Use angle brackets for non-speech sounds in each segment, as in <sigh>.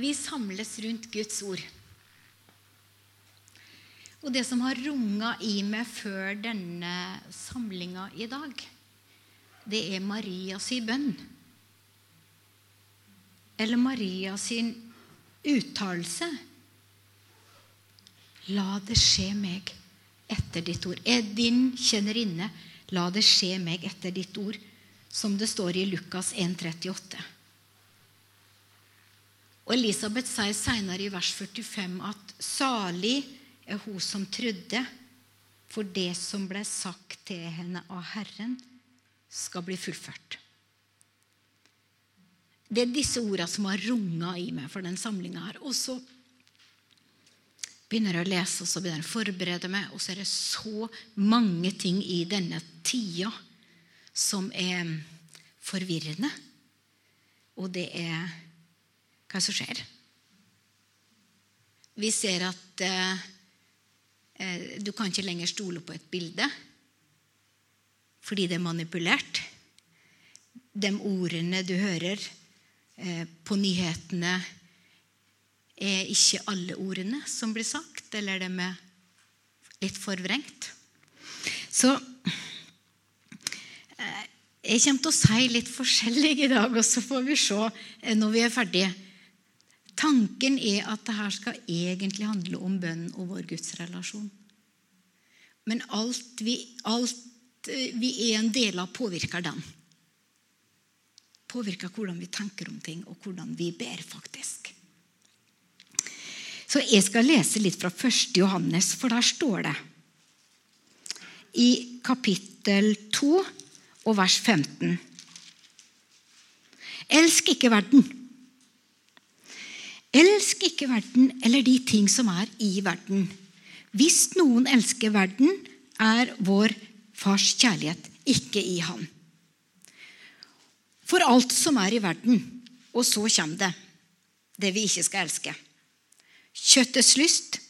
Vi samles rundt Guds ord. Og det som har runga i meg før denne samlinga i dag, det er Marias bønn. Eller Marias uttalelse. La det skje meg etter ditt ord. Er din kjennerinne, la det skje meg etter ditt ord, som det står i Lukas 1,38. Og Elisabeth sier senere i vers 45 at salig er hun som trodde, for det som ble sagt til henne av Herren, skal bli fullført. Det er disse ordene som har runga i meg for den samlinga her. Og så begynner jeg å lese, og så begynner jeg å forberede meg, og så er det så mange ting i denne tida som er forvirrende. Og det er hva som skjer. Vi ser at eh, eh, du kan ikke lenger stole på et bilde fordi det er manipulert. De ordene du hører eh, på nyhetene, er ikke alle ordene som blir sagt, eller de er litt forvrengt. Så eh, jeg kommer til å si litt forskjellig i dag, og så får vi se eh, når vi er ferdige. Tanken er at dette skal egentlig handle om bønn og vår gudsrelasjon. Men alt vi, alt eh, vi er en del av, påvirker den. Påvirker hvordan vi tenker om ting, og hvordan vi ber, faktisk. Så jeg skal lese litt fra 1. Johannes, for der står det i kapittel 2 og vers 15. Elsk ikke verden Elsk ikke verden eller de ting som er i verden. Hvis noen elsker verden, er vår fars kjærlighet ikke i ham. For alt som er i verden, og så kommer det, det vi ikke skal elske. Kjøttets lyst,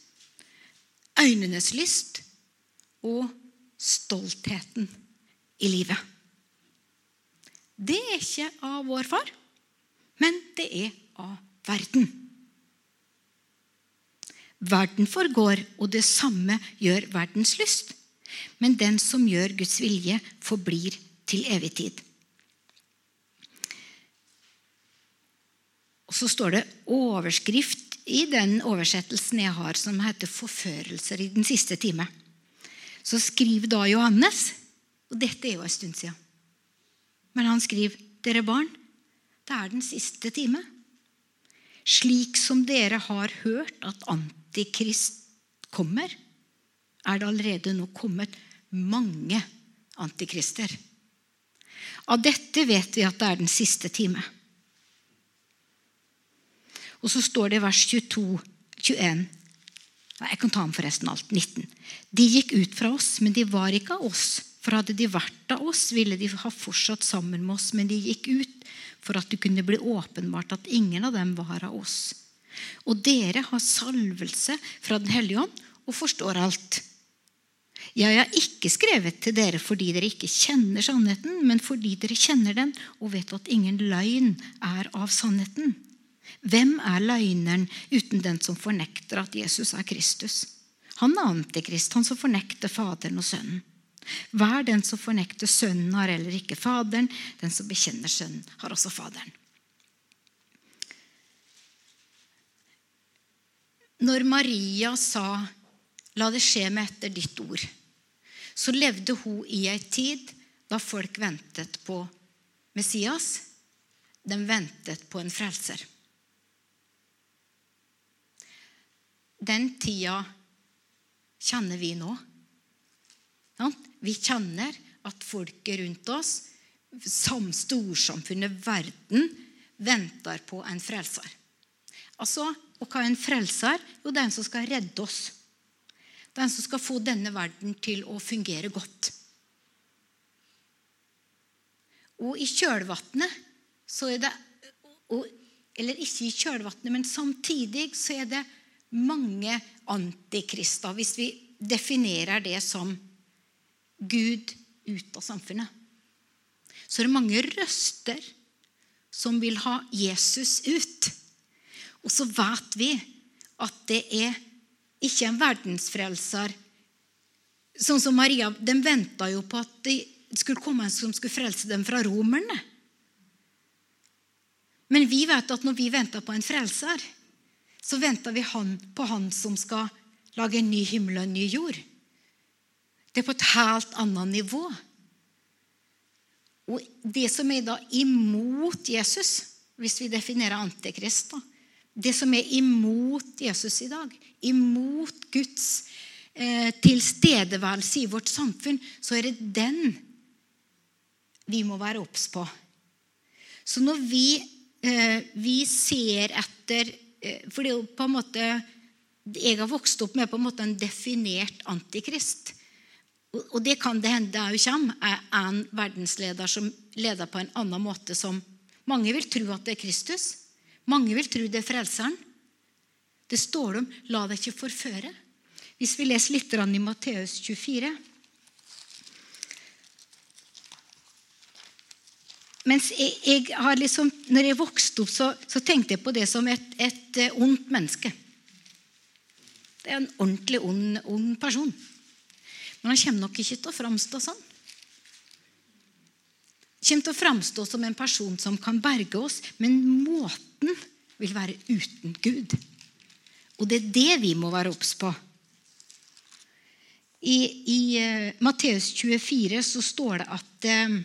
øynenes lyst og stoltheten i livet. Det er ikke av vår far, men det er av verden. Verden forgår, og det samme gjør verdens lyst. Men den som gjør Guds vilje, forblir til evig tid. Og Så står det overskrift i den oversettelsen jeg har, som heter 'Forførelser i den siste time'. Så skriver da Johannes, og dette er jo en stund siden, men han skriver 'Dere barn, det er den siste time'. Slik som dere har hørt at Antikrist kommer, er det allerede nå kommet mange antikrister. Av dette vet vi at det er den siste time. Og så står det i vers 22, 21 Jeg kan ta om forresten alt. 19. De gikk ut fra oss, men de var ikke av oss. For hadde de vært av oss, ville de ha fortsatt sammen med oss. Men de gikk ut for at det kunne bli åpenbart at ingen av dem var av oss. Og dere har salvelse fra Den hellige ånd og forstår alt. Jeg har ikke skrevet til dere fordi dere ikke kjenner sannheten, men fordi dere kjenner den og vet at ingen løgn er av sannheten. Hvem er løgneren uten den som fornekter at Jesus er Kristus? Han er antikrist, han som fornekter Faderen og Sønnen. Hver den som fornekter Sønnen, har heller ikke Faderen. Den som bekjenner Sønnen, har også Faderen. Når Maria sa 'La det skje meg etter ditt ord', så levde hun i ei tid da folk ventet på Messias. De ventet på en frelser. Den tida kjenner vi nå. Vi kjenner at folket rundt oss, storsamfunnet, verden, venter på en frelser. Altså, og hva er en frelser? Jo, det er en som skal redde oss. Det er en som skal få denne verden til å fungere godt. Og i kjølvannet så er det Eller ikke i kjølvannet, men samtidig så er det mange antikrister, hvis vi definerer det som Gud ut av samfunnet. Så er det mange røster som vil ha Jesus ut. Og så vet vi at det er ikke en verdensfrelser. Sånn som Maria, De venta jo på at det skulle komme en som skulle frelse dem fra romerne. Men vi vet at når vi venter på en frelser, så venter vi på han som skal lage en ny himmel og en ny jord. Det er på et helt annet nivå. Og det som er da imot Jesus, hvis vi definerer antikrist da, Det som er imot Jesus i dag, imot Guds eh, tilstedeværelse i vårt samfunn, så er det den vi må være obs på. Så når vi, eh, vi ser etter eh, For det er jo på en måte Jeg har vokst opp med på en måte en definert antikrist. Og det kan det hende jeg kommer en verdensleder som leder på en annen måte som Mange vil tro at det er Kristus. Mange vil tro det er Frelseren. Det står om 'la deg ikke forføre'. Hvis vi leser litt i Matteus 24 Mens jeg, jeg har liksom, når jeg vokste opp, så, så, tenkte jeg på det som et, et eh, ondt menneske. Det er en ordentlig ond, ond person. Men han kommer nok ikke til å framstå sånn. Kommer til å framstå som en person som kan berge oss, men måten vil være uten Gud. Og det er det vi må være obs på. I, i uh, Matteus 24 så står det at uh,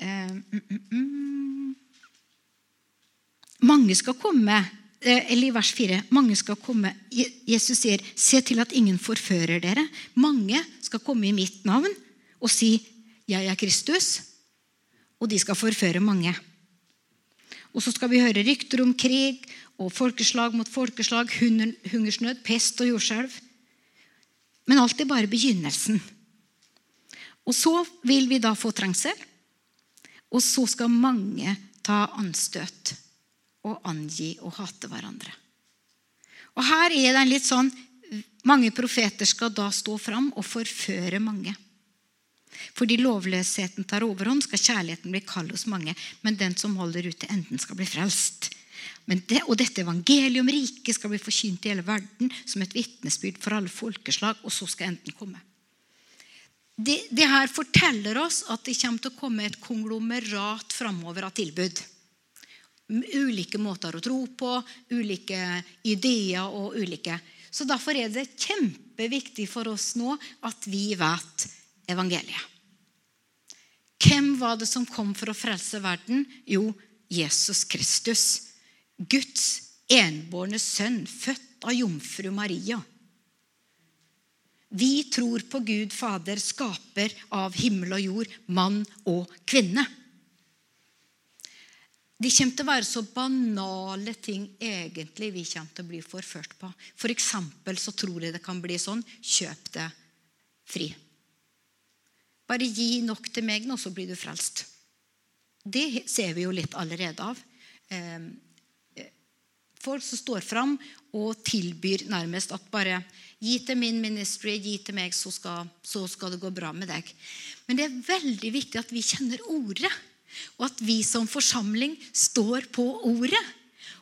uh, mm, Mange skal komme Eh, eller i vers 4. Mange skal komme. Jesus sier, 'Se til at ingen forfører dere.' Mange skal komme i mitt navn og si, 'Jeg er Kristus'. Og de skal forføre mange. Og så skal vi høre rykter om krig og folkeslag mot folkeslag, hungersnød, pest og jordskjelv. Men alt er bare begynnelsen. Og så vil vi da få trengsel. Og så skal mange ta anstøt og angi og hate hverandre. Og Her er det en litt sånn Mange profeter skal da stå fram og forføre mange. Fordi lovløsheten tar overhånd, skal kjærligheten bli kald hos mange. Men den som holder ut til enden, skal bli frelst. Det, og dette evangeliet om riket skal bli forkynt i hele verden som et vitnesbyrd for alle folkeslag, og så skal enden komme. Det, det her forteller oss at det kommer til å komme et konglomerat framover av tilbud ulike måter å tro på, ulike ideer og ulike Så Derfor er det kjempeviktig for oss nå at vi vet evangeliet. Hvem var det som kom for å frelse verden? Jo, Jesus Kristus. Guds enbårne sønn, født av jomfru Maria. Vi tror på Gud Fader, skaper av himmel og jord, mann og kvinne. De kommer til å være så banale ting egentlig vi kommer til å bli forført på. For så tror jeg det kan bli sånn kjøp det fri. Bare gi nok til meg nå, så blir du frelst. Det ser vi jo litt allerede av. Ehm, eh, folk som står fram og tilbyr nærmest at bare Gi til min ministry, gi til meg, så skal, så skal det gå bra med deg. Men det er veldig viktig at vi kjenner ordet. Og at vi som forsamling står på ordet.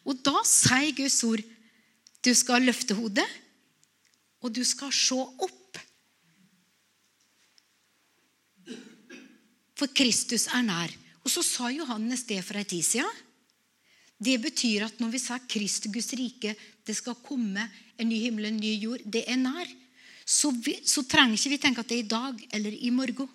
Og da sier Guds ord du skal løfte hodet, og du skal se opp. For Kristus er nær. Og så sa Johannes det for ei. Det betyr at når vi sa Kristus Guds rike, det skal komme en ny himmel, en ny jord, det er nær, så, vi, så trenger ikke vi tenke at det er i dag eller i morgen.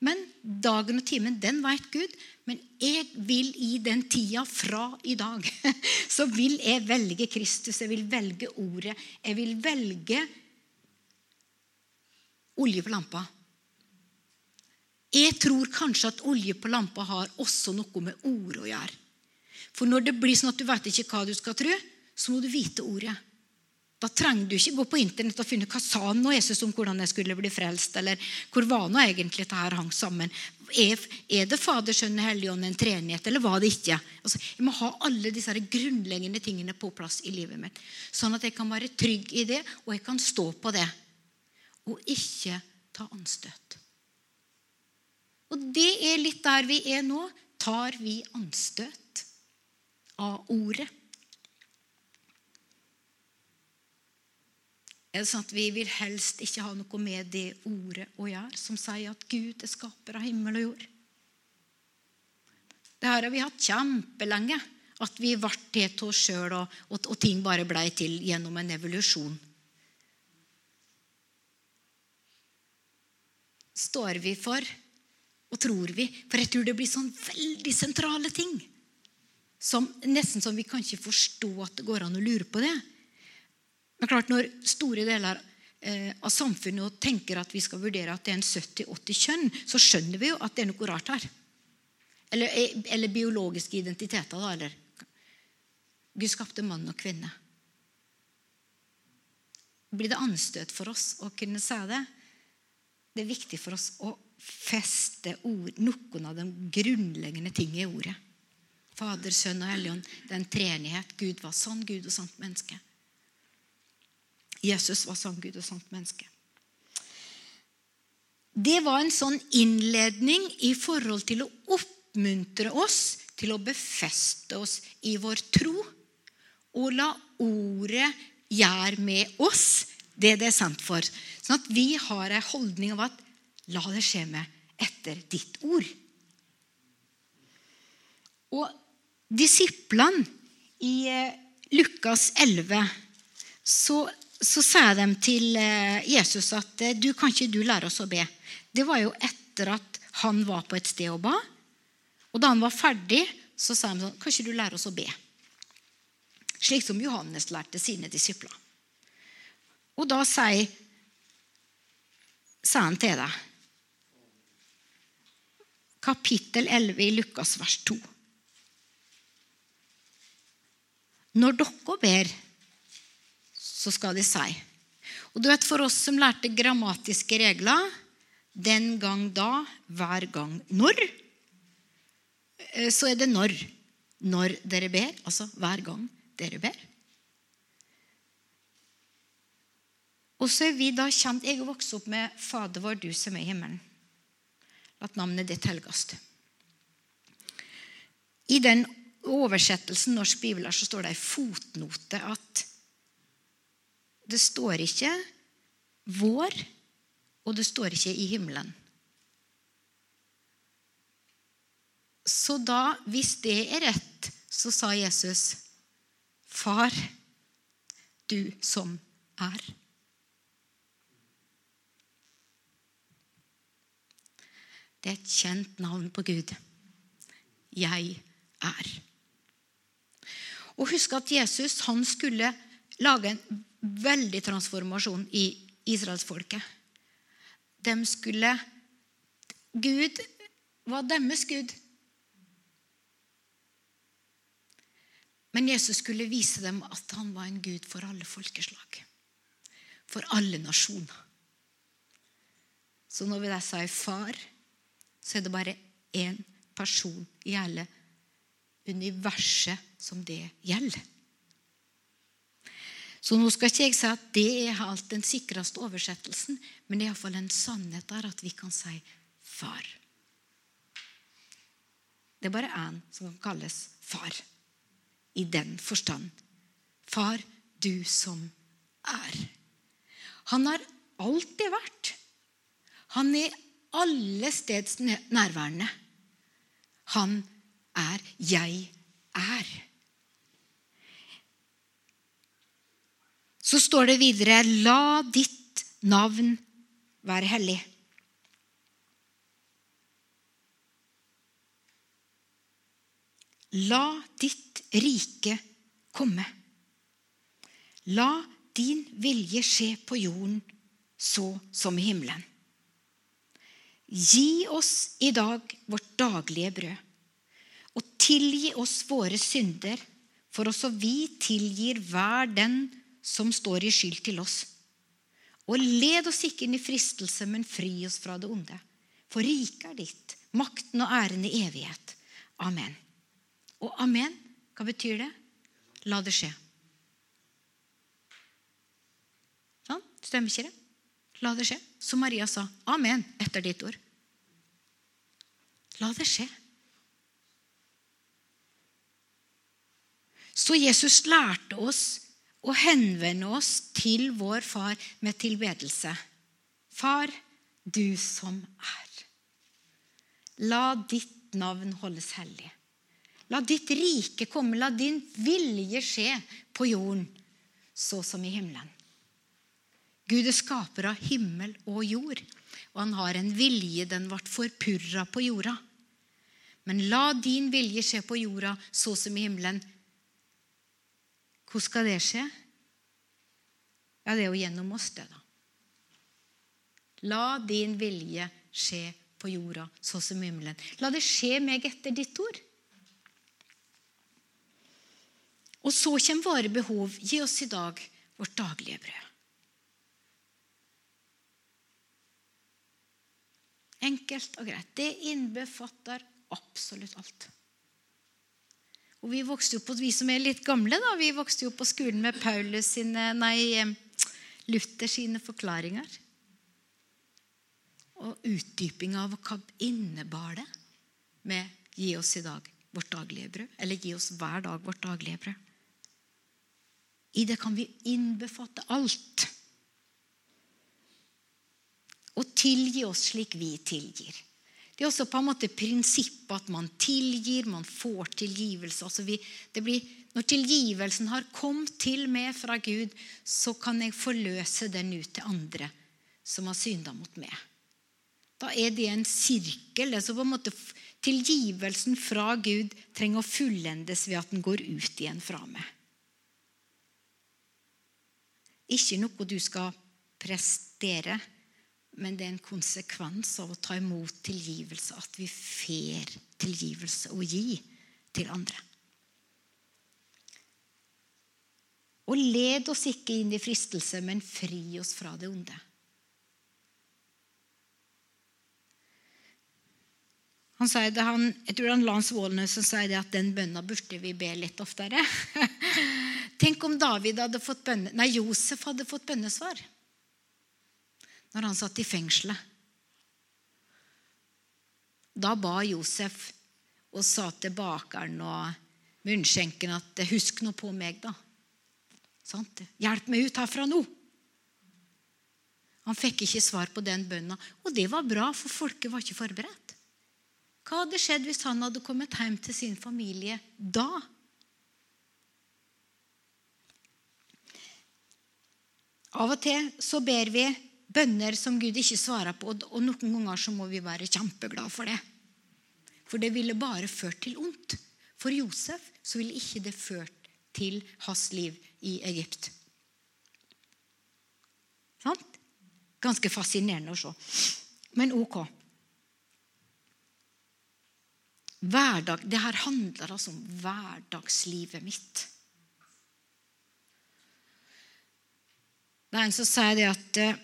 Men dagen og timen, den vet Gud. Men jeg vil i den tida fra i dag, <laughs> så vil jeg velge Kristus. Jeg vil velge ordet. Jeg vil velge olje på lampa. Jeg tror kanskje at olje på lampa har også noe med ordet å gjøre. For når det blir sånn at du vet ikke hva du skal tro, så må du vite ordet. Da trenger du ikke gå på internett og finne hva sa nå Jesus om hvordan jeg skulle bli frelst. eller Hvor var nå egentlig dette her hang sammen? Er, er det Fader, Sønn og Helligånd en treenighet, eller var det ikke? Altså, jeg må ha alle disse grunnleggende tingene på plass i livet mitt. Sånn at jeg kan være trygg i det, og jeg kan stå på det. Og ikke ta anstøt. Og det er litt der vi er nå. Tar vi anstøt av ordet? Er det sånn at Vi vil helst ikke ha noe med det ordet å gjøre, som sier at Gud er skaper av himmel og jord. Det her har vi hatt kjempelenge. At vi ble det til oss sjøl, og, og, og, ting bare blei til gjennom en evolusjon. Står vi for og tror vi? For jeg tror det blir sånn veldig sentrale ting. Som, nesten som vi kan ikke forstå at det går an å lure på det. Men klart Når store deler eh, av samfunnet tenker at vi skal vurdere at det er en 70-80 kjønn, så skjønner vi jo at det er noe rart her. Eller, eh, eller biologiske identiteter. da, eller Gud skapte mann og kvinne. Blir det anstøt for oss å kunne si det? Det er viktig for oss å feste ord, noen av de grunnleggende tingene i ordet. Fader, Sønn og Helligånd, den treenighet. Gud var sann Gud og sant menneske. Jesus var sann Gud og sant menneske. Det var en sånn innledning i forhold til å oppmuntre oss til å befeste oss i vår tro og la ordet gjøre med oss det det er sant for. Sånn at vi har en holdning av at la det skje med etter ditt ord. Og disiplene i eh, Lukas 11 så så sa de til eh, Jesus at eh, du kan ikke du lære oss å be. Det var jo etter at han var på et sted og ba. Og da han var ferdig, så sa de sånn Kan ikke du lære oss å be? Slik som Johannes lærte sine disipler. Og da sier, sa han til deg Kapittel 11 i Lukas vers 2. Når dere ber så skal de si. Og du vet, For oss som lærte grammatiske regler den gang da, hver gang når, eh, så er det når. Når dere ber, altså hver gang dere ber. Og så er vi da kjent Jeg er vokst opp med 'Fader vår, du som er i himmelen'. Lat navnet ditt helgast. I den oversettelsen norsk bibel så står det i fotnote at det står ikke 'vår', og det står ikke 'i himmelen'. Så da, hvis det er rett, så sa Jesus, 'Far, du som er'. Det er et kjent navn på Gud. Jeg er. Og husk at Jesus han skulle lage en veldig transformasjon i israelsfolket. De skulle Gud var deres Gud. Men Jesus skulle vise dem at han var en gud for alle folkeslag. For alle nasjoner. Så når vi da sier far, så er det bare én person i hele universet som det gjelder. Så nå skal ikke jeg si at det er alt den sikreste oversettelsen, men det er iallfall en sannhet der at vi kan si far. Det er bare én som kan kalles far i den forstand. Far, du som er. Han har alltid vært. Han er alle steds nærværende. Han er 'jeg er'. Så står det videre La ditt navn være hellig. La ditt rike komme. La din vilje skje på jorden så som i himmelen. Gi oss i dag vårt daglige brød, og tilgi oss våre synder, for også vi tilgir hver den som står i skyld til oss. Og led oss ikke inn i fristelse, men fri oss fra det onde. For riket er ditt, makten og æren i evighet. Amen. Og amen, hva betyr det? La det skje. Sånn? Stemmer ikke det? La det skje. Så Maria sa. Amen etter ditt ord. La det skje. Så Jesus lærte oss å henvende oss til vår far med tilbedelse. Far, du som er. La ditt navn holdes hellig. La ditt rike komme, la din vilje skje på jorden så som i himmelen. Gud er skaper av himmel og jord, og han har en vilje den ble forpurra på jorda. Men la din vilje skje på jorda så som i himmelen. Hvordan skal det skje? Ja, det er jo gjennom oss, det, da. La din vilje skje på jorda så som i himmelen. La det skje meg etter ditt ord. Og så kommer våre behov. Gi oss i dag vårt daglige brød. Enkelt og greit. Det innbefatter absolutt alt. Og Vi vokste jo på, vi som er litt gamle, da, vi vokste jo på skolen med Paulus sine, nei, Luther sine forklaringer. Og utdyping av hva innebar det med 'gi oss i dag vårt daglige brød'. Eller 'gi oss hver dag vårt daglige brød'. I det kan vi innbefatte alt og tilgi oss slik vi tilgir. Det er også på en måte prinsippet at man tilgir, man får tilgivelse. Altså vi, blir, når tilgivelsen har kommet til meg fra Gud, så kan jeg forløse den ut til andre som har synda mot meg. Da er det en sirkel. Altså på en måte Tilgivelsen fra Gud trenger å fullendes ved at den går ut igjen fra meg. Ikke noe du skal prestere men det er en konsekvens av å ta imot tilgivelse at vi får tilgivelse å gi til andre. Og led oss ikke inn i fristelse, men fri oss fra det onde. Han sier det, han, jeg tror han Walnes som sier det at den bønna burde vi be litt oftere. <laughs> Tenk om David hadde fått bønne, nei, Josef hadde fått bønnesvar når han satt i fengselet. Da ba Josef og sa til bakeren og munnskjenken at 'Husk nå på meg, da'. Sant? 'Hjelp meg ut herfra nå'. Han fikk ikke svar på den bønna, og det var bra, for folket var ikke forberedt. Hva hadde skjedd hvis han hadde kommet hjem til sin familie da? Av og til så ber vi bønner som Gud ikke svarer på. Og noen ganger så må vi være kjempeglade for det. For det ville bare ført til ondt. For Josef så ville ikke det ført til hans liv i Egypt. Sant? Ganske fascinerende å se. Men ok. Hverdag, det her handler altså om hverdagslivet mitt. Det er en som sier det at eh,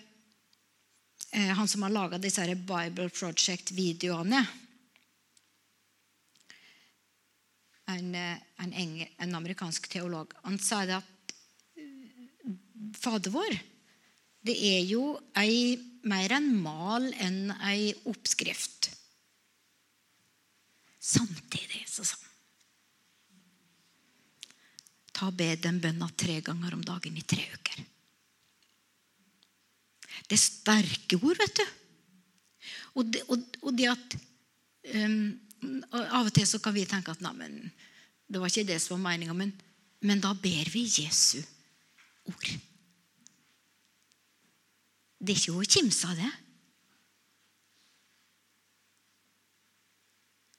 han som har laga disse Bible Project-videoene. En, eh, en, en, amerikansk teolog. Han sa det at eh, Fader vår, det er jo ei, mer en mal enn ei oppskrift. Samtidig så sa han Ta og be den bønna tre ganger om dagen i tre uker. Det er sterke ord, vet du. Og det, og, og det at um, Av og til så kan vi tenke at nei, det var ikke det som var meninga, men, men da ber vi Jesu ord. Det er ikke å kimse av det.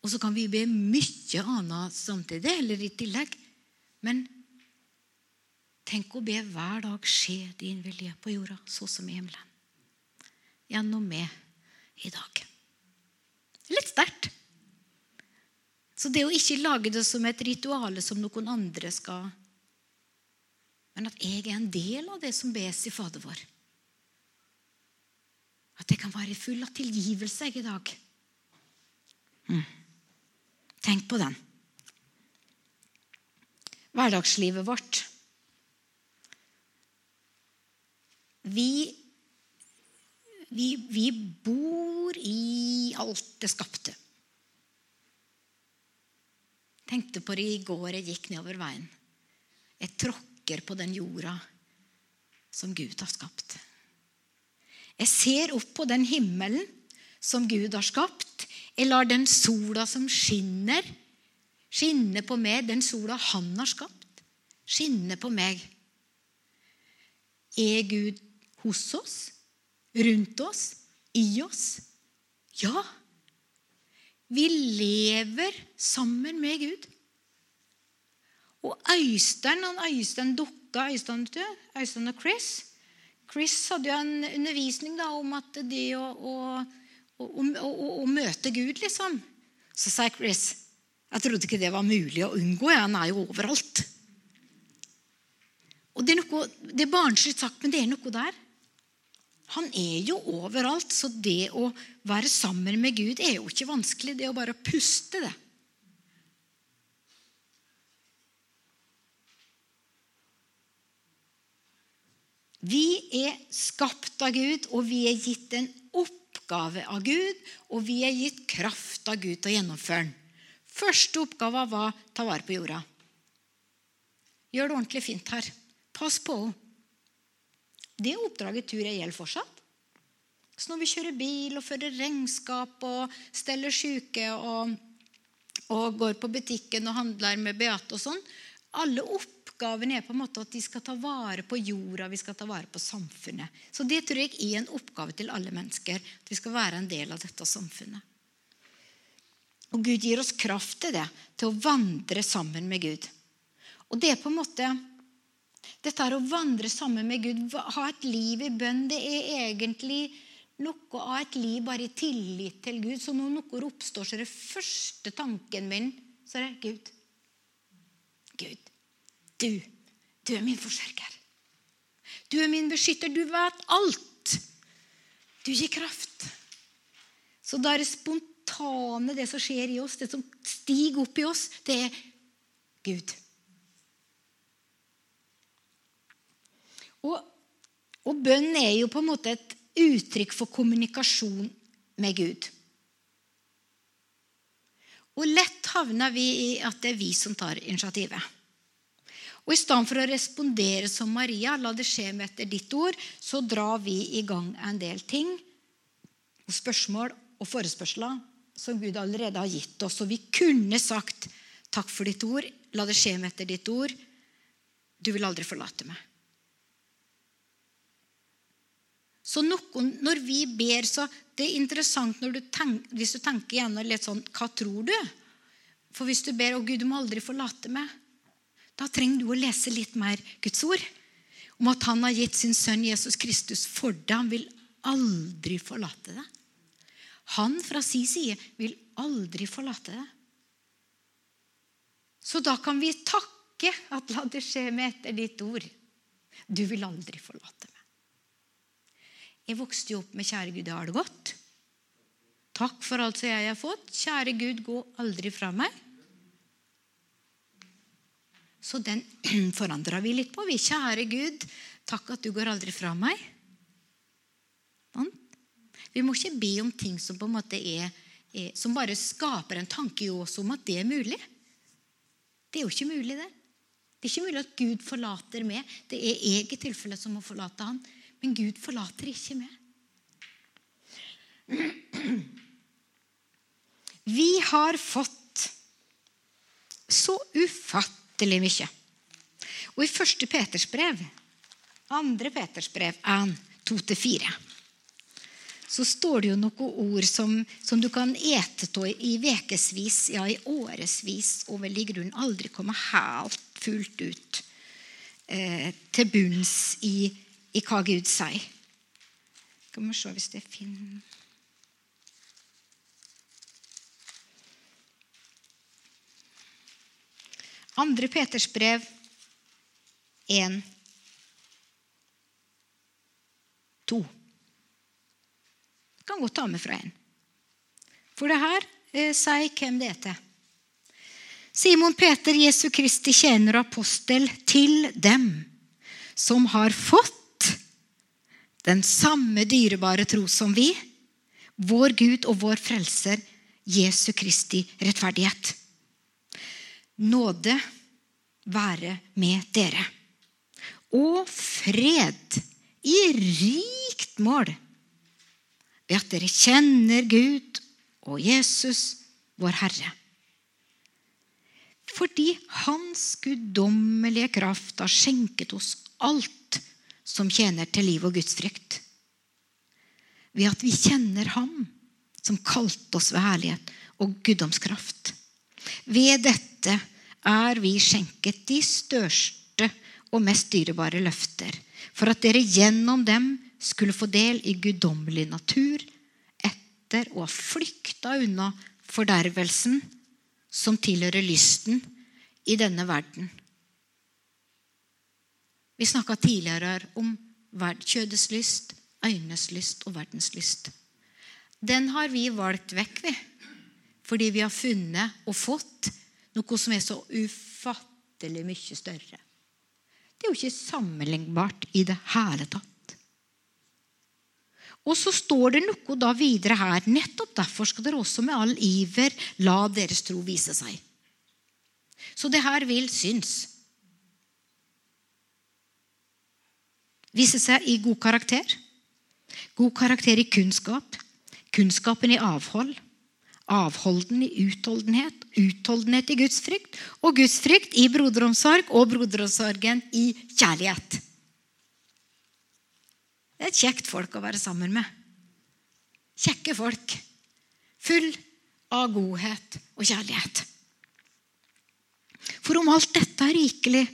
Og så kan vi be mye annet samtidig, eller i tillegg. Men tenk å be hver dag skje din vilje på jorda, så som i himmelen gjennom meg i dag. Litt sterkt. Så det å ikke lage det som et ritual som noen andre skal Men at jeg er en del av det som bes i Fader vår. At jeg kan være full av tilgivelse jeg, i dag. Mm. Tenk på den. Hverdagslivet vårt. Vi vi, vi bor i alt det skapte. Tenkte på det i går jeg gikk nedover veien. Jeg tråkker på den jorda som Gud har skapt. Jeg ser opp på den himmelen som Gud har skapt. Jeg lar den sola som skinner, skinne på meg. Den sola han har skapt, skinne på meg. Er Gud hos oss? Rundt oss? I oss? Ja. Vi lever sammen med Gud. Og Øystein han Øystein dukka Øystein, Øystein og Chris Chris hadde jo en undervisning da, om at det å, å, å, å, møte Gud, liksom Så sa Chris jeg trodde ikke det var mulig å unngå. Ja, Han er jo overalt. Og Det er, noe, er barnslig sagt, men det er noe der. Han er jo overalt, så det å være sammen med Gud er jo ikke vanskelig. Det er å bare puste, det. Vi er skapt av Gud, og vi er gitt en oppgave av Gud, og vi er gitt kraft av Gud til å gjennomføre den. Første oppgave var å ta vare på jorda. Gjør det ordentlig fint her. Pass på henne. Det oppdraget tror jeg gjelder fortsatt. Så når vi kjører bil og fører regnskap og steller syke og, og går på butikken og handler med Beate og sånn Alle oppgavene er på en måte at de skal ta vare på jorda, vi skal ta vare på samfunnet. Så det tror jeg er en oppgave til alle mennesker. At vi skal være en del av dette samfunnet. Og Gud gir oss kraft til det, til å vandre sammen med Gud. Og det er på en måte Dette er å vandre sammen med Gud, ha et liv i bønn, det er egentlig noe av et liv bare i tillit til Gud. Så når noe oppstår, så er det første tanken min så er det Gud. Gud. Du, du er min forsørger. Du er min beskytter. Du vet alt. Du gir kraft. Så da er det spontane, det som skjer i oss, det som stiger opp i oss, det er Gud. Og, og bønn er jo på en måte et uttrykk for kommunikasjon med Gud. Og lett havner vi i at det er vi som tar initiativet. Og I stedet for å respondere som Maria, la det skje med etter ditt ord, så drar vi i gang en del ting, spørsmål og forespørsler som Gud allerede har gitt oss. Og vi kunne sagt takk for ditt ord, la det skje med etter ditt ord. Du vil aldri forlate meg. Så noen, når vi ber, så Det er interessant du tenker, hvis du tenker gjennom litt sånn Hva tror du? For hvis du ber 'Å Gud, du må aldri forlate meg', da trenger du å lese litt mer Guds ord. Om at han har gitt sin sønn Jesus Kristus for deg. Han vil aldri forlate deg. Han fra sin side vil aldri forlate deg. Så da kan vi takke at la det skje med etter ditt ord. Du vil aldri forlate meg. Jeg vokste jo opp med 'Kjære Gud, jeg har det godt'. Takk for alt som jeg har fått. Kjære Gud, gå aldri fra meg. Så den <clears throat> forandra vi litt på. Vi, kjære Gud, takk at du går aldri fra meg. Sånn. Vi må ikke be om ting som på en måte er, er som bare skaper en tanke i oss om at det er mulig. Det er jo ikke mulig, det. Det er ikke mulig at Gud forlater meg. Det er jeg i tilfelle som må forlate han. Men Gud forlater ikke meg. Vi har fått så ufattelig mye. Og i første Peters brev, andre Peters brev, 1, 2-4, så står det jo noen ord som, som du kan ete av i ukevis, ja, i årevis, og vel i grunnen aldri komme helt fullt ut eh, til bunns i, i hva Gud sier. Skal vi se hvis det finner Andre Peters brev 1, 2. Jeg kan godt ta med fra en. For det her eh, sier hvem det er til. Simon Peter, Jesu Kristi tjener og apostel, til dem som har fått den samme dyrebare tro som vi, vår Gud og vår Frelser, Jesu Kristi rettferdighet. Nåde være med dere. og fred i rikt mål ved at dere kjenner Gud og Jesus, vår Herre. Fordi Hans guddommelige kraft har skjenket oss alt som tjener til liv og gudsfrykt. Ved at vi kjenner Ham som kalte oss ved herlighet og guddomskraft. Ved dette er vi skjenket de største og mest dyrebare løfter, for at dere gjennom dem skulle få del i guddommelig natur etter å ha flykta unna fordervelsen som tilhører lysten i denne verden. Vi snakka tidligere om kjødets lyst, øynenes lyst og verdens lyst. Den har vi valgt vekk, vi. Fordi vi har funnet og fått noe som er så ufattelig mye større. Det er jo ikke sammenlignbart i det hele tatt. Og så står det noe da videre her. Nettopp derfor skal dere også med all iver la deres tro vise seg. Så det her vil synes. Vise seg i god karakter. God karakter i kunnskap. Kunnskapen i avhold. Avholden i utholdenhet. Utholdenhet i gudsfrykt. Og gudsfrykt i broderomsorg. Og broderomsorgen i kjærlighet. Det er et kjekt folk å være sammen med. Kjekke folk. Full av godhet og kjærlighet. For om alt dette er rikelig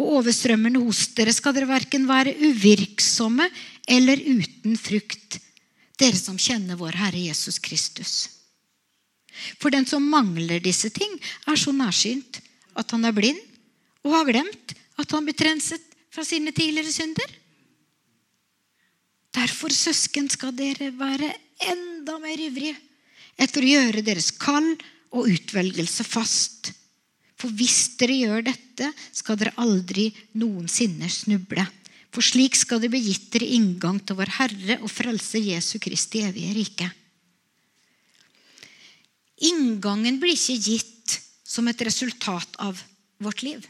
og overstrømmende hos dere, skal dere verken være uvirksomme eller uten frukt, dere som kjenner vår Herre Jesus Kristus. For den som mangler disse ting, er så nærsynt at han er blind og har glemt at han blir trenset fra sine tidligere synder. Derfor, søsken, skal dere være enda mer ivrige etter å gjøre deres kall og utvelgelse fast. For hvis dere gjør dette, skal dere aldri noensinne snuble. For slik skal det bli gitt dere inngang til vår Herre og frelse Jesu Kristi evige rike. Inngangen blir ikke gitt som et resultat av vårt liv.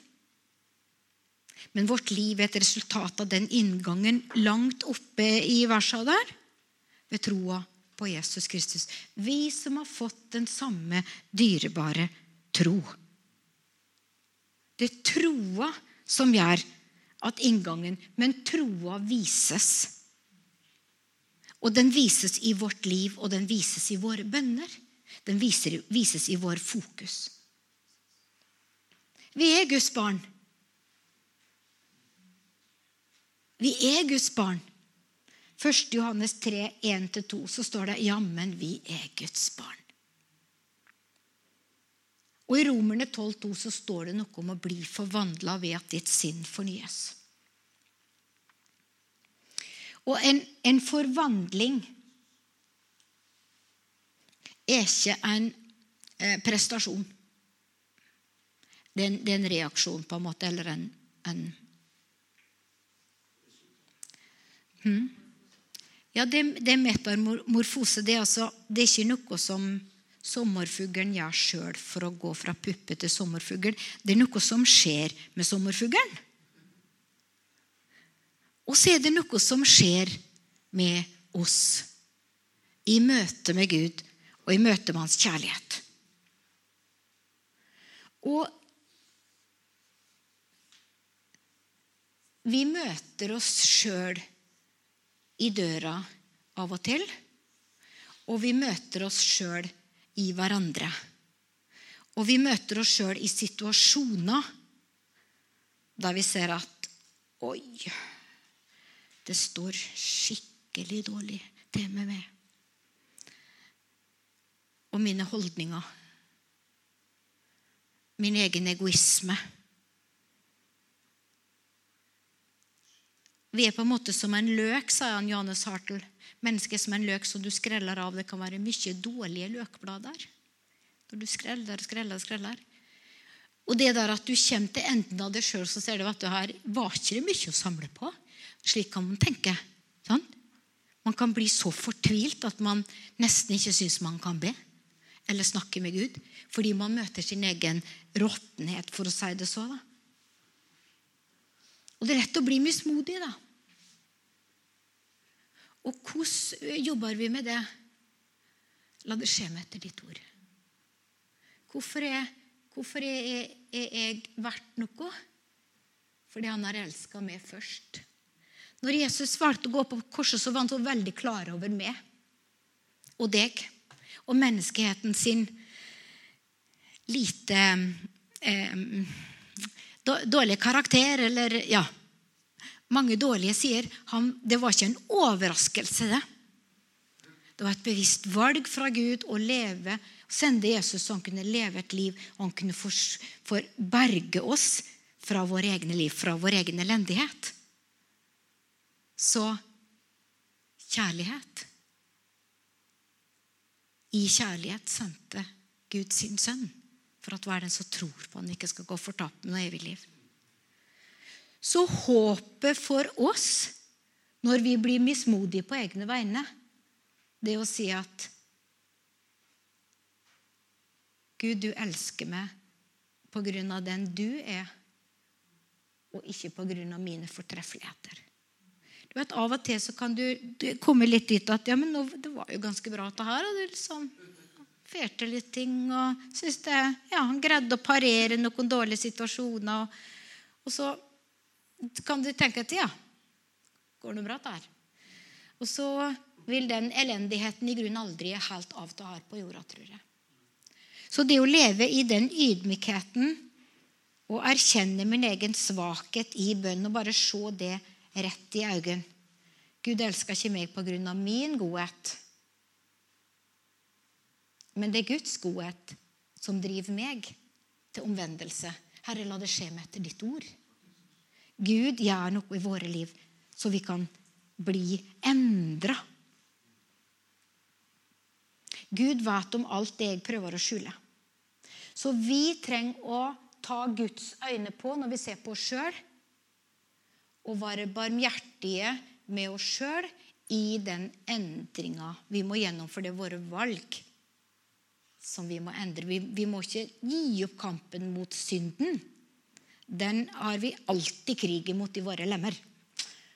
Men vårt liv er et resultat av den inngangen langt oppe i versa der. Ved troa på Jesus Kristus. Vi som har fått den samme dyrebare tro. Det er troa som gjør at inngangen Men troa vises. Og den vises i vårt liv, og den vises i våre bønner. Den vises i vår fokus. Vi er Guds barn. Vi er Guds barn. 1. Johannes 3, 1-2, så står det jammen vi er Guds barn. Og I Romerne 12,2 så står det noe om å bli forvandla ved at ditt sinn fornyes. Og en, en forvandling er ikke en eh, prestasjon. Det er, en, det er, en, reaksjon, på en måte, eller en, en Hmm? Ja, det, det er metamorfose. Det er, altså, det er ikke noe som sommerfuglen gjør sjøl for å gå fra puppe til sommerfugl. Det er noe som skjer med sommerfuglen. Og så er det noe som skjer med oss i møte med Gud og i møte med Hans kjærlighet. Og vi møter oss sjøl i døra av og til. Og vi møter oss sjøl i hverandre. Og vi møter oss sjøl i situasjoner der vi ser at Oi, det står skikkelig dårlig til med meg. Og mine holdninger. Min egen egoisme. Vi er på en måte som en løk, sa han Johannes Hartel. Mennesket som en løk som du skreller av. Det kan være mye dårlige løkblader. Når du skreller, skreller, skreller. Og det der at du kommer til enden av det sjøl, så ser du at det her var ikke det mye å samle på. Slik kan man tenke. Sånn? Man kan bli så fortvilt at man nesten ikke syns man kan be eller snakke med Gud. Fordi man møter sin egen råttenhet, for å si det så. da. Og det er lett å bli mismodig, da. Og hvordan jobber vi med det? La det skje meg etter ditt ord. Hvorfor er, hvorfor er, er, er jeg verdt noe? Fordi han har elska meg først. Når Jesus valgte å gå på korset, så var han så veldig klar over meg og deg og menneskeheten sin lite eh, dårlig karakter, eller ja Mange dårlige sier det var ikke en overraskelse, det. Det var et bevisst valg fra Gud å leve, sende Jesus så han kunne leve et liv og han kunne for, for berge oss fra våre egne liv, fra vår egen elendighet. Så kjærlighet I kjærlighet sendte Gud sin sønn for at hver den som tror på han ikke skal gå fortapt med noe evig liv. Så håpet for oss når vi blir mismodige på egne vegne, det å si at Gud, du elsker meg på grunn av den du er, og ikke på grunn av mine fortreffeligheter. Du vet, Av og til så kan du, du komme litt dit at ja, men nå, det var jo ganske bra, dette her. og du liksom ferte litt ting og synes det, ja, Han greide å parere noen dårlige situasjoner. Og, og så kan du tenke at ja, går det bra der? Og så vil den elendigheten i grunnen aldri helt avta her på jorda, tror jeg. Så det å leve i den ydmykheten og erkjenne min egen svakhet i bønn og bare se det rett i øynene Gud elsker ikke meg på grunn av min godhet. Men det er Guds godhet som driver meg til omvendelse. Herre, la det skje meg etter ditt ord. Gud gjør noe i våre liv så vi kan bli endra. Gud vet om alt det jeg prøver å skjule. Så vi trenger å ta Guds øyne på når vi ser på oss sjøl, og være barmhjertige med oss sjøl i den endringa vi må gjennom, for det er våre valg som vi må endre. Vi, vi må ikke gi opp kampen mot synden den har vi alltid krig imot i våre lemmer.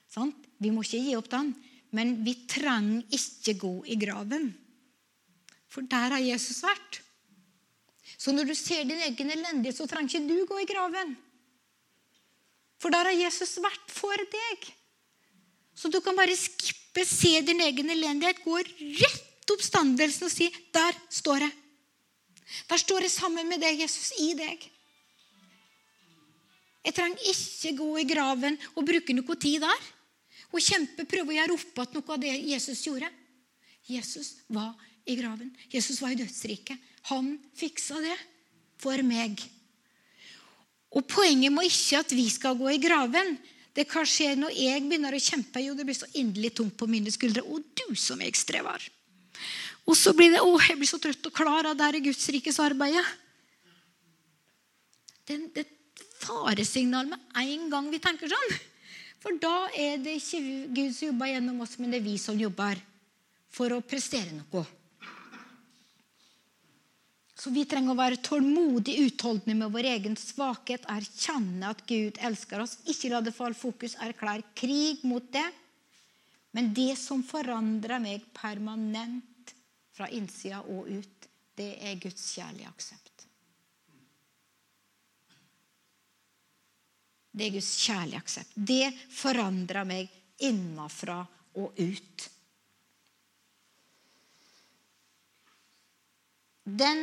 Sånn? Vi må ikke gi opp den. Men vi trenger ikke gå i graven. For der har Jesus vært. Så når du ser din egen elendighet, så trenger ikke du gå i graven. For der har Jesus vært for deg. Så du kan bare skippe, se din egen elendighet, gå rett oppstandelsen og si 'Der står jeg'. Der står jeg sammen med deg, Jesus, i deg. Jeg trenger ikke gå i graven og bruke noe tid der. Og kjempe, prøve å gjøre opp igjen noe av det Jesus gjorde. Jesus var i graven. Jesus var i dødsriket. Han fiksa det for meg. Og Poenget må ikke at vi skal gå i graven. Det kan skje når jeg begynner å kjempe. Jo, det blir så inderlig tungt på mine skuldre. Og du som jeg strever. Og så blir det å, jeg blir så trøtt og klar av det her Guds rikes arbeidet. er det faresignal med en gang vi tenker sånn. For da er det ikke Gud som jobber gjennom oss, men det er vi som jobber for å prestere noe. Så vi trenger å være tålmodig utholdende med vår egen svakhet, erkjenne at Gud elsker oss, ikke la det falle fokus, erklære krig mot det. Men det som forandrer meg permanent fra innsida og ut, det er Guds kjærlige aksept. Det er Guds kjærlige aksept. Det forandrer meg innenfra og ut. Den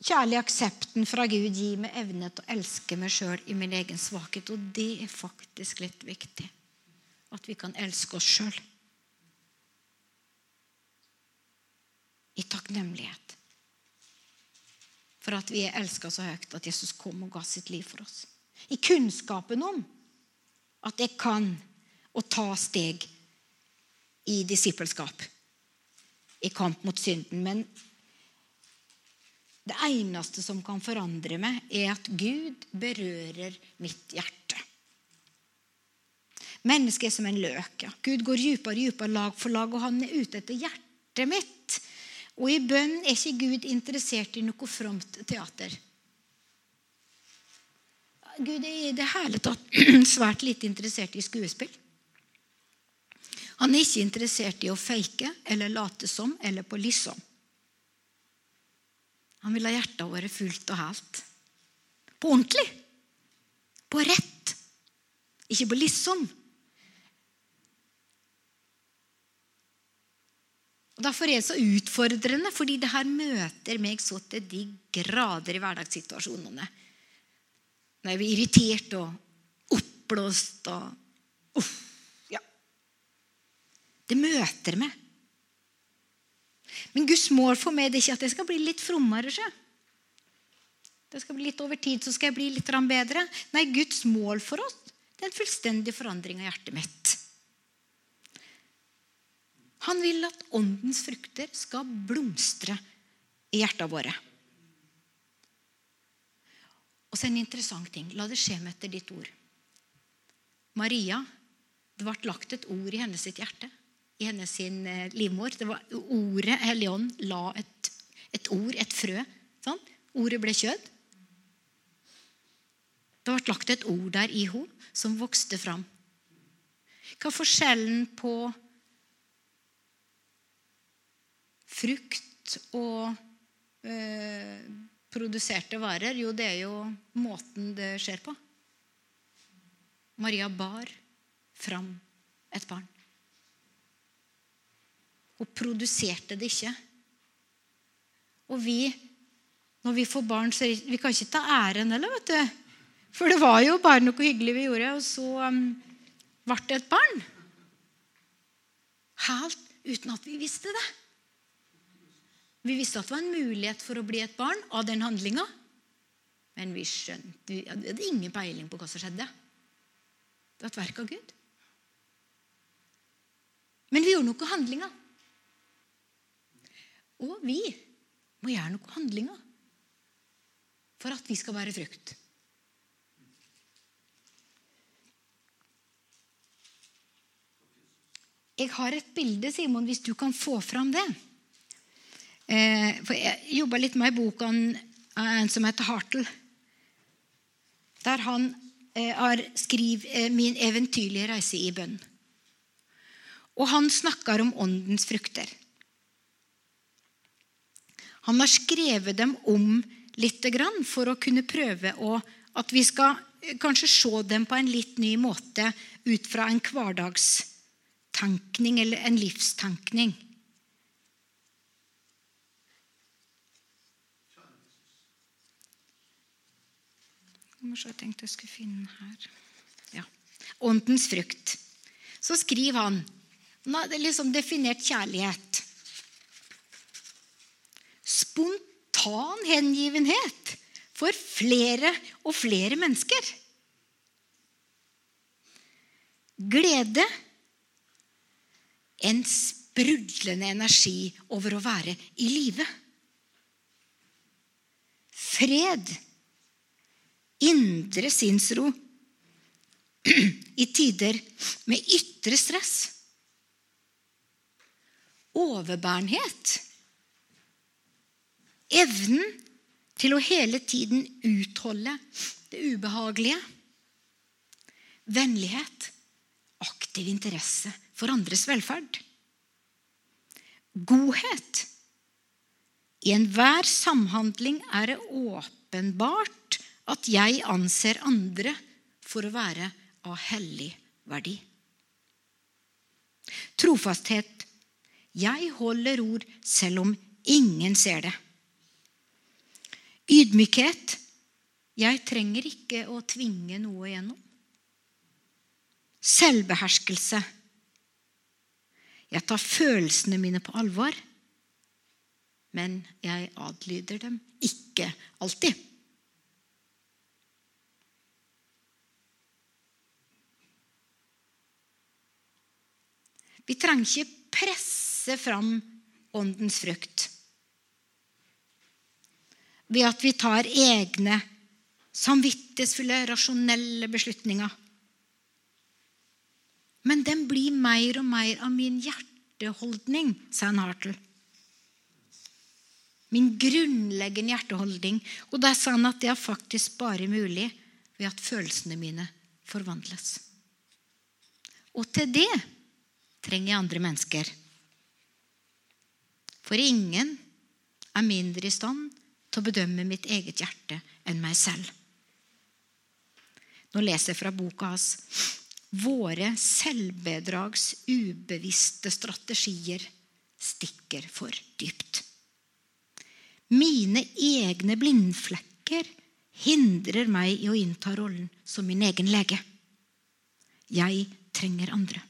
kjærlige aksepten fra Gud gir meg evne til å elske meg sjøl i min egen svakhet. Og det er faktisk litt viktig. At vi kan elske oss sjøl. I takknemlighet. For at vi er elska så høyt at Jesus kom og ga sitt liv for oss i kunnskapen om at jeg kan å ta steg i disippelskap, i kamp mot synden. Men det eneste som kan forandre meg, er at Gud berører mitt hjerte. Mennesket er som en løk. Ja. Gud går dypere dypere, lag for lag, og han er ute etter hjertet mitt. Og i bønn er ikke Gud interessert i noe fromt teater. Gud er i det hele tatt <clears throat> svært lite interessert i skuespill. Han er ikke interessert i å fake eller late som eller på liksom. Han vil ha hjertet vårt fullt og helt. På ordentlig. På rett. Ikke på liksom. Og Derfor er det så utfordrende, fordi det her møter meg så til de grader i hverdagssituasjonene. Når jeg blir irritert og oppblåst og uff, ja. Det møter meg. Men Guds mål for meg er ikke at jeg skal bli litt frommere. Ikke? Det skal bli litt Over tid så skal jeg bli litt bedre. Nei, Guds mål for oss det er en fullstendig forandring av hjertet mitt. Han vil at åndens frukter skal blomstre i hjertene våre. Og så en interessant ting. La det skje med etter ditt ord. Maria, det ble lagt et ord i hennes sitt hjerte, i hennes sin eh, livmor. Det var Ordet Helligånd la et, et, ord, et frø. Sånn? Ordet ble kjød. Det ble lagt et ord der i henne som vokste fram. Hva er forskjellen på frukt og eh, produserte varer? Jo, det er jo måten det skjer på. Maria bar fram et barn. Hun produserte det ikke. Og vi, når vi får barn, så vi kan ikke ta æren heller, vet du. For det var jo bare noe hyggelig vi gjorde, og så um, ble det et barn. Helt uten at vi visste det. Vi visste at det var en mulighet for å bli et barn av den handlinga. Men vi skjønte, vi hadde ingen peiling på hva som skjedde. Det var et verk av Gud. Men vi gjorde noe handlinger. Og vi må gjøre noe handlinger for at vi skal være frukt. Jeg har et bilde, Simon, hvis du kan få fram det. Eh, for jeg jobba litt med ei bok av en som heter Hartel. Der han eh, har skrevet eh, 'Min eventyrlige reise i bønn'. Og han snakker om åndens frukter. Han har skrevet dem om litt for å kunne prøve å, at vi skal kanskje se dem på en litt ny måte ut fra en hverdagstankning eller en livstankning. Jeg tenkte jeg skulle finne den her. Ja. Åndens frukt. Så skriver han Han har liksom definert kjærlighet. Spontan hengivenhet for flere og flere mennesker. Glede. En sprudlende energi over å være i live. Fred indre sinnsro <clears throat> i tider med ytre stress. Overbærenhet. Evnen til å hele tiden utholde det ubehagelige. Vennlighet. Aktiv interesse for andres velferd. Godhet. I enhver samhandling er det åpenbart at jeg anser andre for å være av hellig verdi. Trofasthet. Jeg holder ord selv om ingen ser det. Ydmykhet. Jeg trenger ikke å tvinge noe igjennom. Selvbeherskelse. Jeg tar følelsene mine på alvor, men jeg adlyder dem ikke alltid. Vi trenger ikke presse fram åndens frukt ved at vi tar egne samvittighetsfulle, rasjonelle beslutninger. Men den blir mer og mer av min hjerteholdning, sa en Hartel. Min grunnleggende hjerteholdning. Og da sa han at det er faktisk bare mulig ved at følelsene mine forvandles. Og til det trenger jeg andre mennesker. For ingen er mindre i stand til å bedømme mitt eget hjerte enn meg selv. Nå leser jeg fra boka hans. Våre selvbedrags ubevisste strategier stikker for dypt. Mine egne blindflekker hindrer meg i å innta rollen som min egen lege. Jeg trenger andre.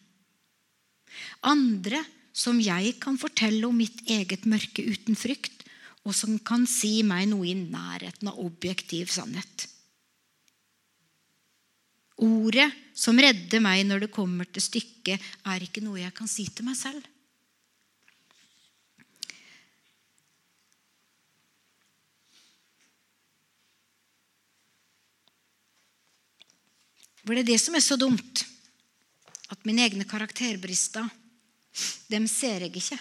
Andre som jeg kan fortelle om mitt eget mørke uten frykt, og som kan si meg noe i nærheten av objektiv sannhet. Ordet som redder meg når det kommer til stykket, er ikke noe jeg kan si til meg selv. For det det som er så dumt. At mine egne karakterbrister, dem ser jeg ikke.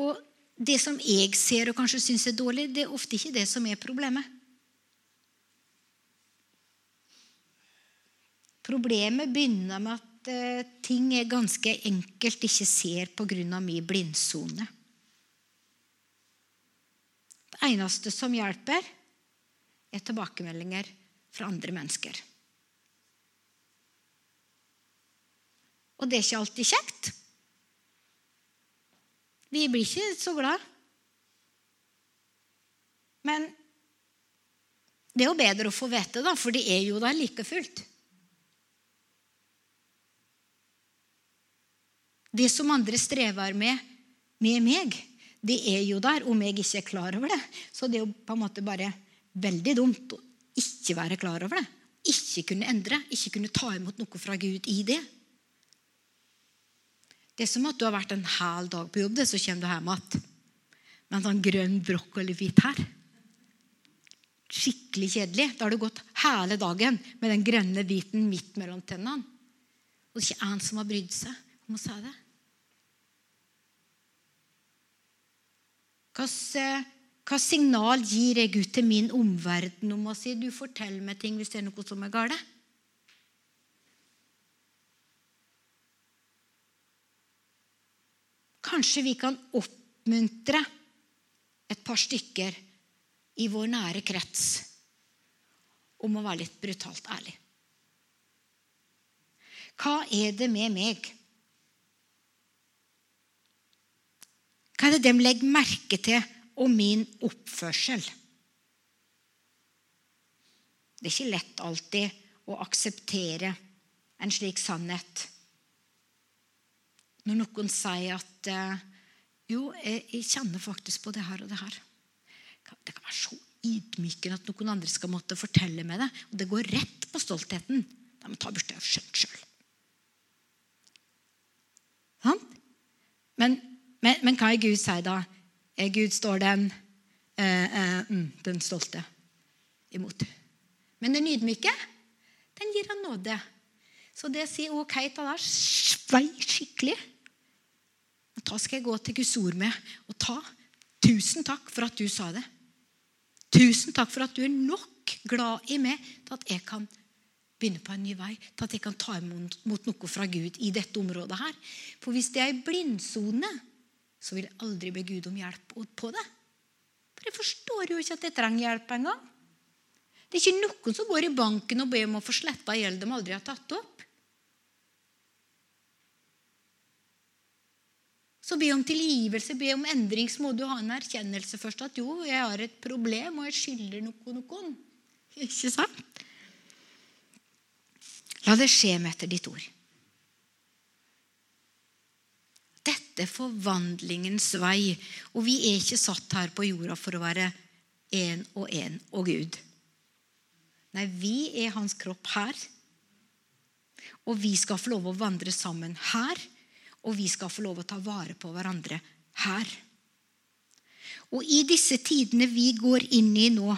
Og det som jeg ser og kanskje syns er dårlig, det er ofte ikke det som er problemet. Problemet begynner med at eh, ting er ganske enkelt ikke ser pga. min blindsone. Det eneste som hjelper, er tilbakemeldinger fra andre mennesker. Og det er ikke alltid kjekt. Vi blir ikke så glad. Men det er jo bedre å få vite, da, for det er jo der like fullt. Det som andre strever med med meg, det er jo der om jeg ikke er klar over det. Så det er jo på en måte bare veldig dumt å ikke være klar over det. Ikke kunne endre, ikke kunne ta imot noe fra Gud i det. Det er som at du har vært en hel dag på jobb, så kommer du hjem igjen med en sånn grønn brokkolibit her. Skikkelig kjedelig. Da har du gått hele dagen med den grønne biten midt mellom tennene. Og det er ikke en som har brydd seg om å si det. Hva signal gir jeg ut til min omverden om å si du forteller meg ting hvis det er noe som er galt? Kanskje vi kan oppmuntre et par stykker i vår nære krets om å være litt brutalt ærlig. Hva er det med meg? Hva er det de legger merke til om min oppførsel. Det er ikke lett alltid å akseptere en slik sannhet. Når noen sier at eh, jo, jeg, kjenner faktisk på det her og det her. Det kan være så ydmykende at noen andre skal måtte fortelle meg det. Og det går rett på stoltheten. De tar ta jeg skjønt sjøl. Men, men, men hva er Gud sier da? Gud står den, eh, eh, mm, den stolte imot. Men den ydmyke, den gir han nåde. Så det sier OK til deg. Svei skikkelig. Da skal jeg gå til Guds ord med og ta. Tusen takk for at du sa det. Tusen takk for at du er nok glad i meg til at jeg kan begynne på en ny vei. Til at jeg kan ta imot noe fra Gud i dette området her. For hvis det er ei blindsone så vil jeg aldri be Gud om hjelp på det. For jeg forstår jo ikke at jeg trenger hjelp engang. Det er ikke noen som går i banken og ber om å få sletta gjeld de aldri har tatt opp. Så be om tilgivelse, be om endring, så må du ha en erkjennelse først. At jo, jeg har et problem, og jeg skylder noe noen. Ikke sant? La det skje med etter ditt ord. Dette er forvandlingens vei. Og vi er ikke satt her på jorda for å være én og én og Gud. Nei, vi er hans kropp her. Og vi skal få lov å vandre sammen her. Og vi skal få lov å ta vare på hverandre her. Og i disse tidene vi går inn i nå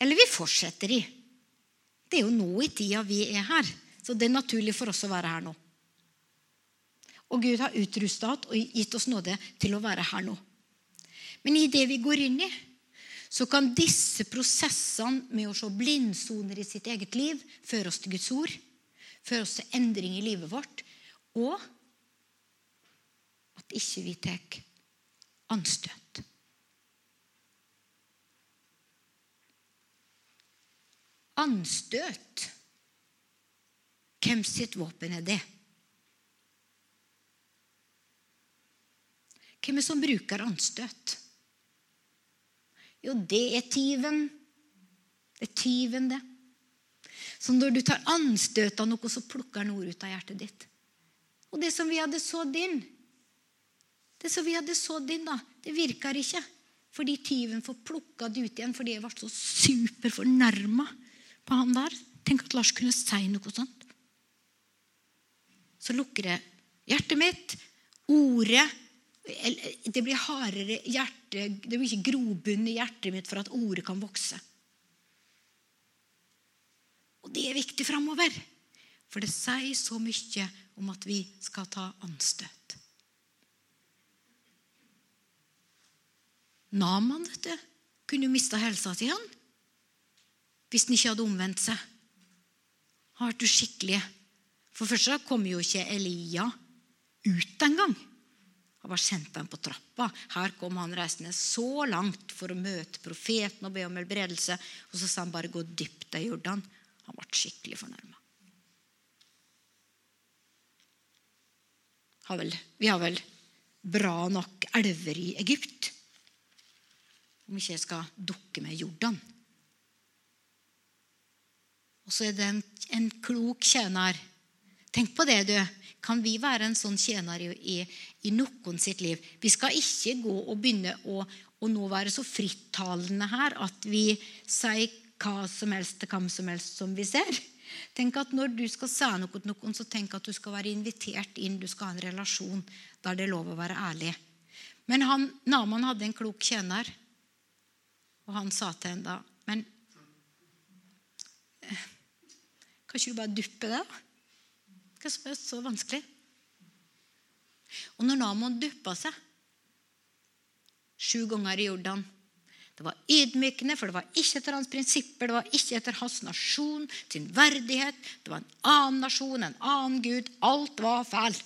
Eller vi fortsetter i. Det er jo nå i tida vi er her. Så det er naturlig for oss å være her nå. Og Gud har utrusta oss og gitt oss nåde til å være her nå. Men i det vi går inn i, så kan disse prosessene med å se blindsoner i sitt eget liv føre oss til Guds ord, føre oss til endring i livet vårt, og at ikke vi tar anstøt. Anstøt. Hvem sitt våpen er det? Hvem er det som bruker anstøt? Jo, det er tyven. Det er tyven, det. Så når du tar anstøt av noe, så plukker han ord ut av hjertet ditt. Og det som vi hadde sådd inn, det som vi hadde sådd inn, da, det virker ikke. Fordi tyven får plukka det ut igjen fordi jeg ble så superfornærma på han der. Tenk at Lars kunne si noe sånt. Så lukker jeg hjertet mitt. Ordet Det blir hardere hjerte, det blir ikke grobunn i hjertet mitt for at ordet kan vokse. Og det er viktig framover. For det sier så mye om at vi skal ta anstøt. Naman vet du, kunne jo mista helsa si, han. Hvis han ikke hadde omvendt seg. Han vært uskikkelig. For først så kom jo ikke Elia ut engang. Han var sendt dem på trappa. Her kom han reisende så langt for å møte profeten og be om helbredelse. Og så sa han bare 'gå dypt i Jordan'. Han ble skikkelig fornærma. Vi har vel bra nok elver i Egypt. Om ikke jeg skal dukke med Jordan. Og så er det en, en klok tjener. Tenk på det, du. Kan vi være en sånn tjener i, i, i noen sitt liv? Vi skal ikke gå og begynne å, å nå være så frittalende her at vi sier hva som helst til hvem som helst som vi ser. Tenk at Når du skal si noe til noen, så tenk at du skal være invitert inn. Du skal ha en relasjon det er lov å være ærlig. Men han, Naman hadde en klok tjener, og han sa til henne da Men eh, kan ikke du bare duppe det? Hva som er så vanskelig? Og når Naman duppa seg sju ganger i Jordan det var ydmykende, for det var ikke etter hans prinsipper, det var ikke etter hans nasjon, sin verdighet. Det var en annen nasjon, en annen Gud. Alt var feil.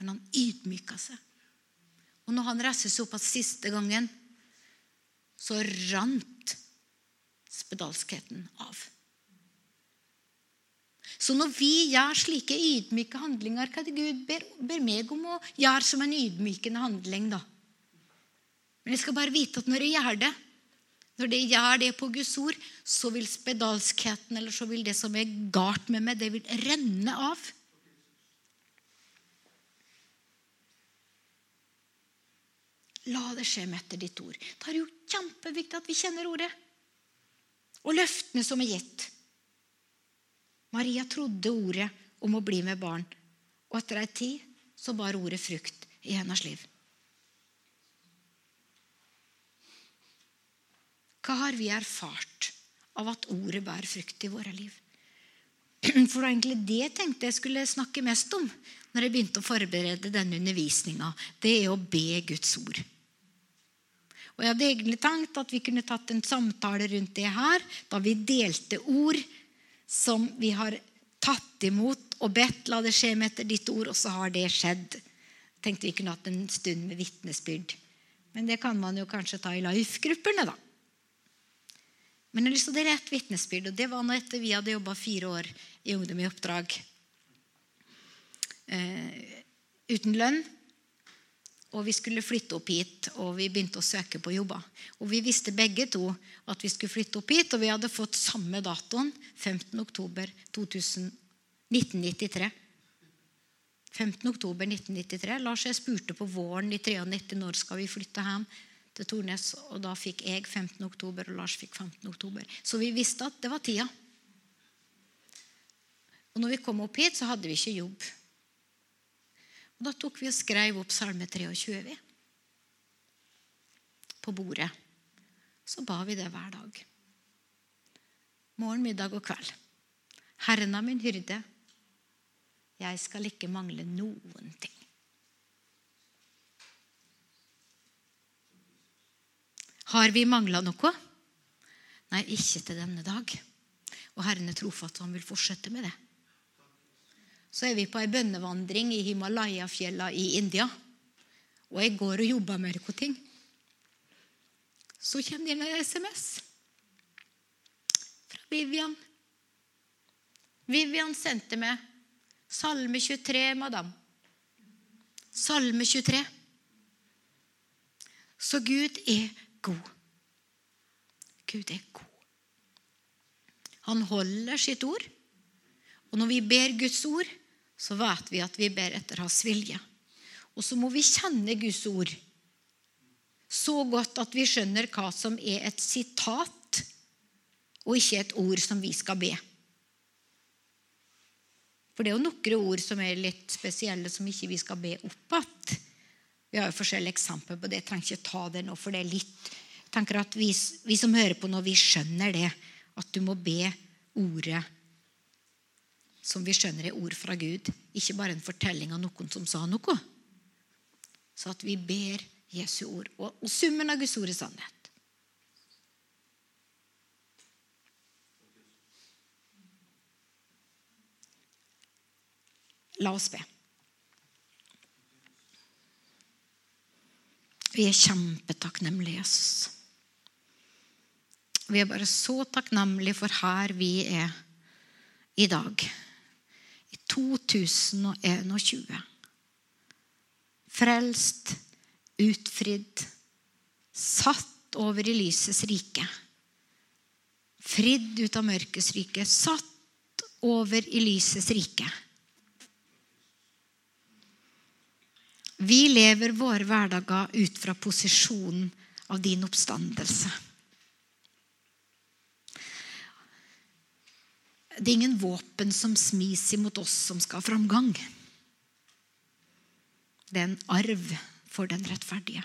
Men han ydmyka seg. Og når han reiste seg opp igjen siste gangen, så rant spedalskheten av. Så når vi gjør slike ydmyke handlinger, hva er det Gud ber, ber meg om å gjøre som en ydmykende handling? da? Men jeg skal bare vite at når jeg gjør det, når jeg gjør det på Guds ord, så vil spedalskheten eller så vil det som er galt med meg, det vil renne av. La det skje med etter ditt ord. Da er det jo kjempeviktig at vi kjenner ordet. Og løftene som er gitt. Maria trodde ordet om å bli med barn. Og etter ei tid så bar ordet frukt i hennes liv. Hva har vi erfart av at ordet bærer frukt i våre liv? <clears throat> For det var egentlig det jeg tenkte jeg skulle snakke mest om når jeg begynte å forberede denne undervisninga. Det er å be Guds ord. Og Jeg hadde egentlig tenkt at vi kunne tatt en samtale rundt det her, da vi delte ord som vi har tatt imot og bedt la det skje med etter ditt ord, og så har det skjedd. Tenkte vi kunne hatt en stund med vitnesbyrd. Men det kan man jo kanskje ta i life-gruppene, da. Men jeg har lyst til å dele ett vitnesbyrd. og Det var når etter vi hadde jobba fire år i Ungdom i oppdrag eh, uten lønn. Og vi skulle flytte opp hit, og vi begynte å søke på jobber. Og Vi visste begge to at vi skulle flytte opp hit, og vi hadde fått samme datoen. 15. oktober 1993. 15. oktober 1993. Lars jeg spurte på våren i 93 når skal vi flytte hjem til Tornes. Og da fikk jeg 15. oktober, og Lars fikk 15. oktober. Så vi visste at det var tida. Og når vi kom opp hit, så hadde vi ikke jobb. Og Da tok vi og skrev opp Salme 23 vi. på bordet. Så ba vi det hver dag. Morgen, middag og kveld. Herren er min hyrde. Jeg skal ikke mangle noen ting. Har vi mangla noe? Nei, ikke til denne dag. Og Herren er trofast, han vil fortsette med det. Så er vi på ei bønnevandring i Himalaya-fjella i India. Og jeg går og jobber med noen ting. Så kommer det inn en SMS fra Vivian. Vivian sendte meg Salme 23, madam. Salme 23. Så Gud er god. Gud er god. Han holder sitt ord. Og når vi ber Guds ord, så vet vi at vi ber etter hans vilje. Og så må vi kjenne Guds ord så godt at vi skjønner hva som er et sitat, og ikke et ord som vi skal be. For det er jo noen ord som er litt spesielle, som ikke vi skal be opp igjen. Vi har jo forskjellige eksempler på det. Jeg trenger ikke ta det nå, for det er litt jeg tenker at vi, vi som hører på nå, vi skjønner det. At du må be ordet som vi skjønner er ord fra Gud. Ikke bare en fortelling av noen som sa noe. Så at vi ber Jesu ord. Og, og summen av Guds ord er sannhet. La oss be. Vi er kjempetakknemlige, Jesus. Vi er bare så takknemlige for her vi er i dag. I 2021. Frelst utfridd, satt over i lysets rike. Fridd ut av mørkets rike, satt over i lysets rike. Vi lever våre hverdager ut fra posisjonen av din oppstandelse. Det er ingen våpen som smis imot oss som skal ha framgang. Det er en arv for den rettferdige.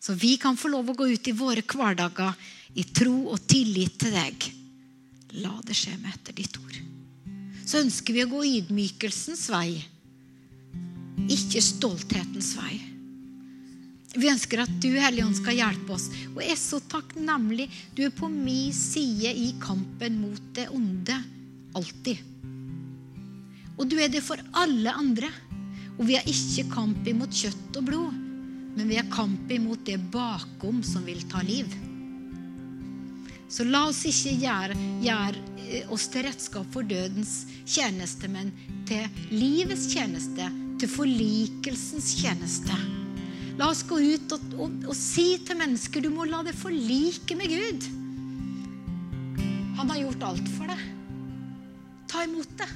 Så vi kan få lov å gå ut i våre hverdager i tro og tillit til deg. La det skje med etter ditt ord. Så ønsker vi å gå ydmykelsens vei, ikke stolthetens vei. Vi ønsker at du, Hellige Ånd, skal hjelpe oss. Og jeg er så takknemlig. Du er på min side i kampen mot det onde. Alltid. Og du er det for alle andre. Og vi har ikke kamp imot kjøtt og blod, men vi har kamp imot det bakom som vil ta liv. Så la oss ikke gjøre, gjøre eh, oss til redskap for dødens tjeneste, men til livets tjeneste, til forlikelsens tjeneste. La oss gå ut og, og, og si til mennesker du må la deg forlike med Gud. Han har gjort alt for deg. Ta imot det.